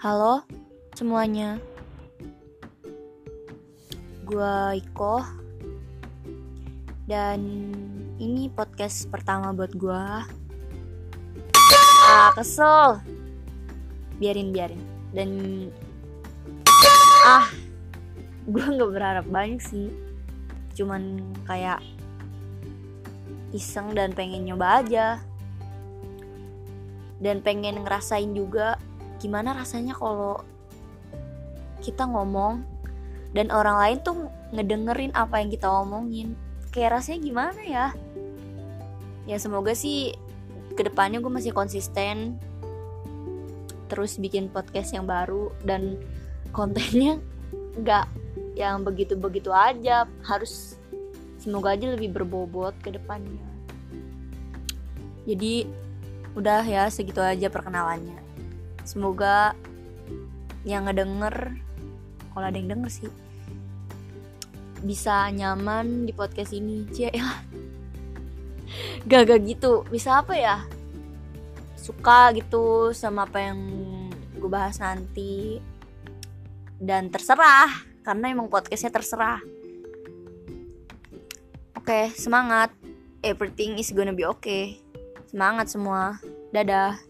Halo semuanya. Gua Iko. Dan ini podcast pertama buat gua. Ah kesel. Biarin biarin. Dan Ah Gue gak berharap banyak sih. Cuman kayak Iseng dan pengen nyoba aja. Dan pengen ngerasain juga gimana rasanya kalau kita ngomong dan orang lain tuh ngedengerin apa yang kita omongin. Kayak rasanya gimana ya? Ya semoga sih ke depannya gue masih konsisten terus bikin podcast yang baru dan kontennya nggak yang begitu-begitu aja. Harus semoga aja lebih berbobot ke depannya. Jadi udah ya segitu aja perkenalannya semoga yang ngedenger kalau ada yang denger sih bisa nyaman di podcast ini. Cie ya. Gak gitu. Bisa apa ya? Suka gitu sama apa yang gue bahas nanti. Dan terserah karena emang podcastnya terserah. Oke semangat. Everything is gonna be okay. Semangat semua. Dadah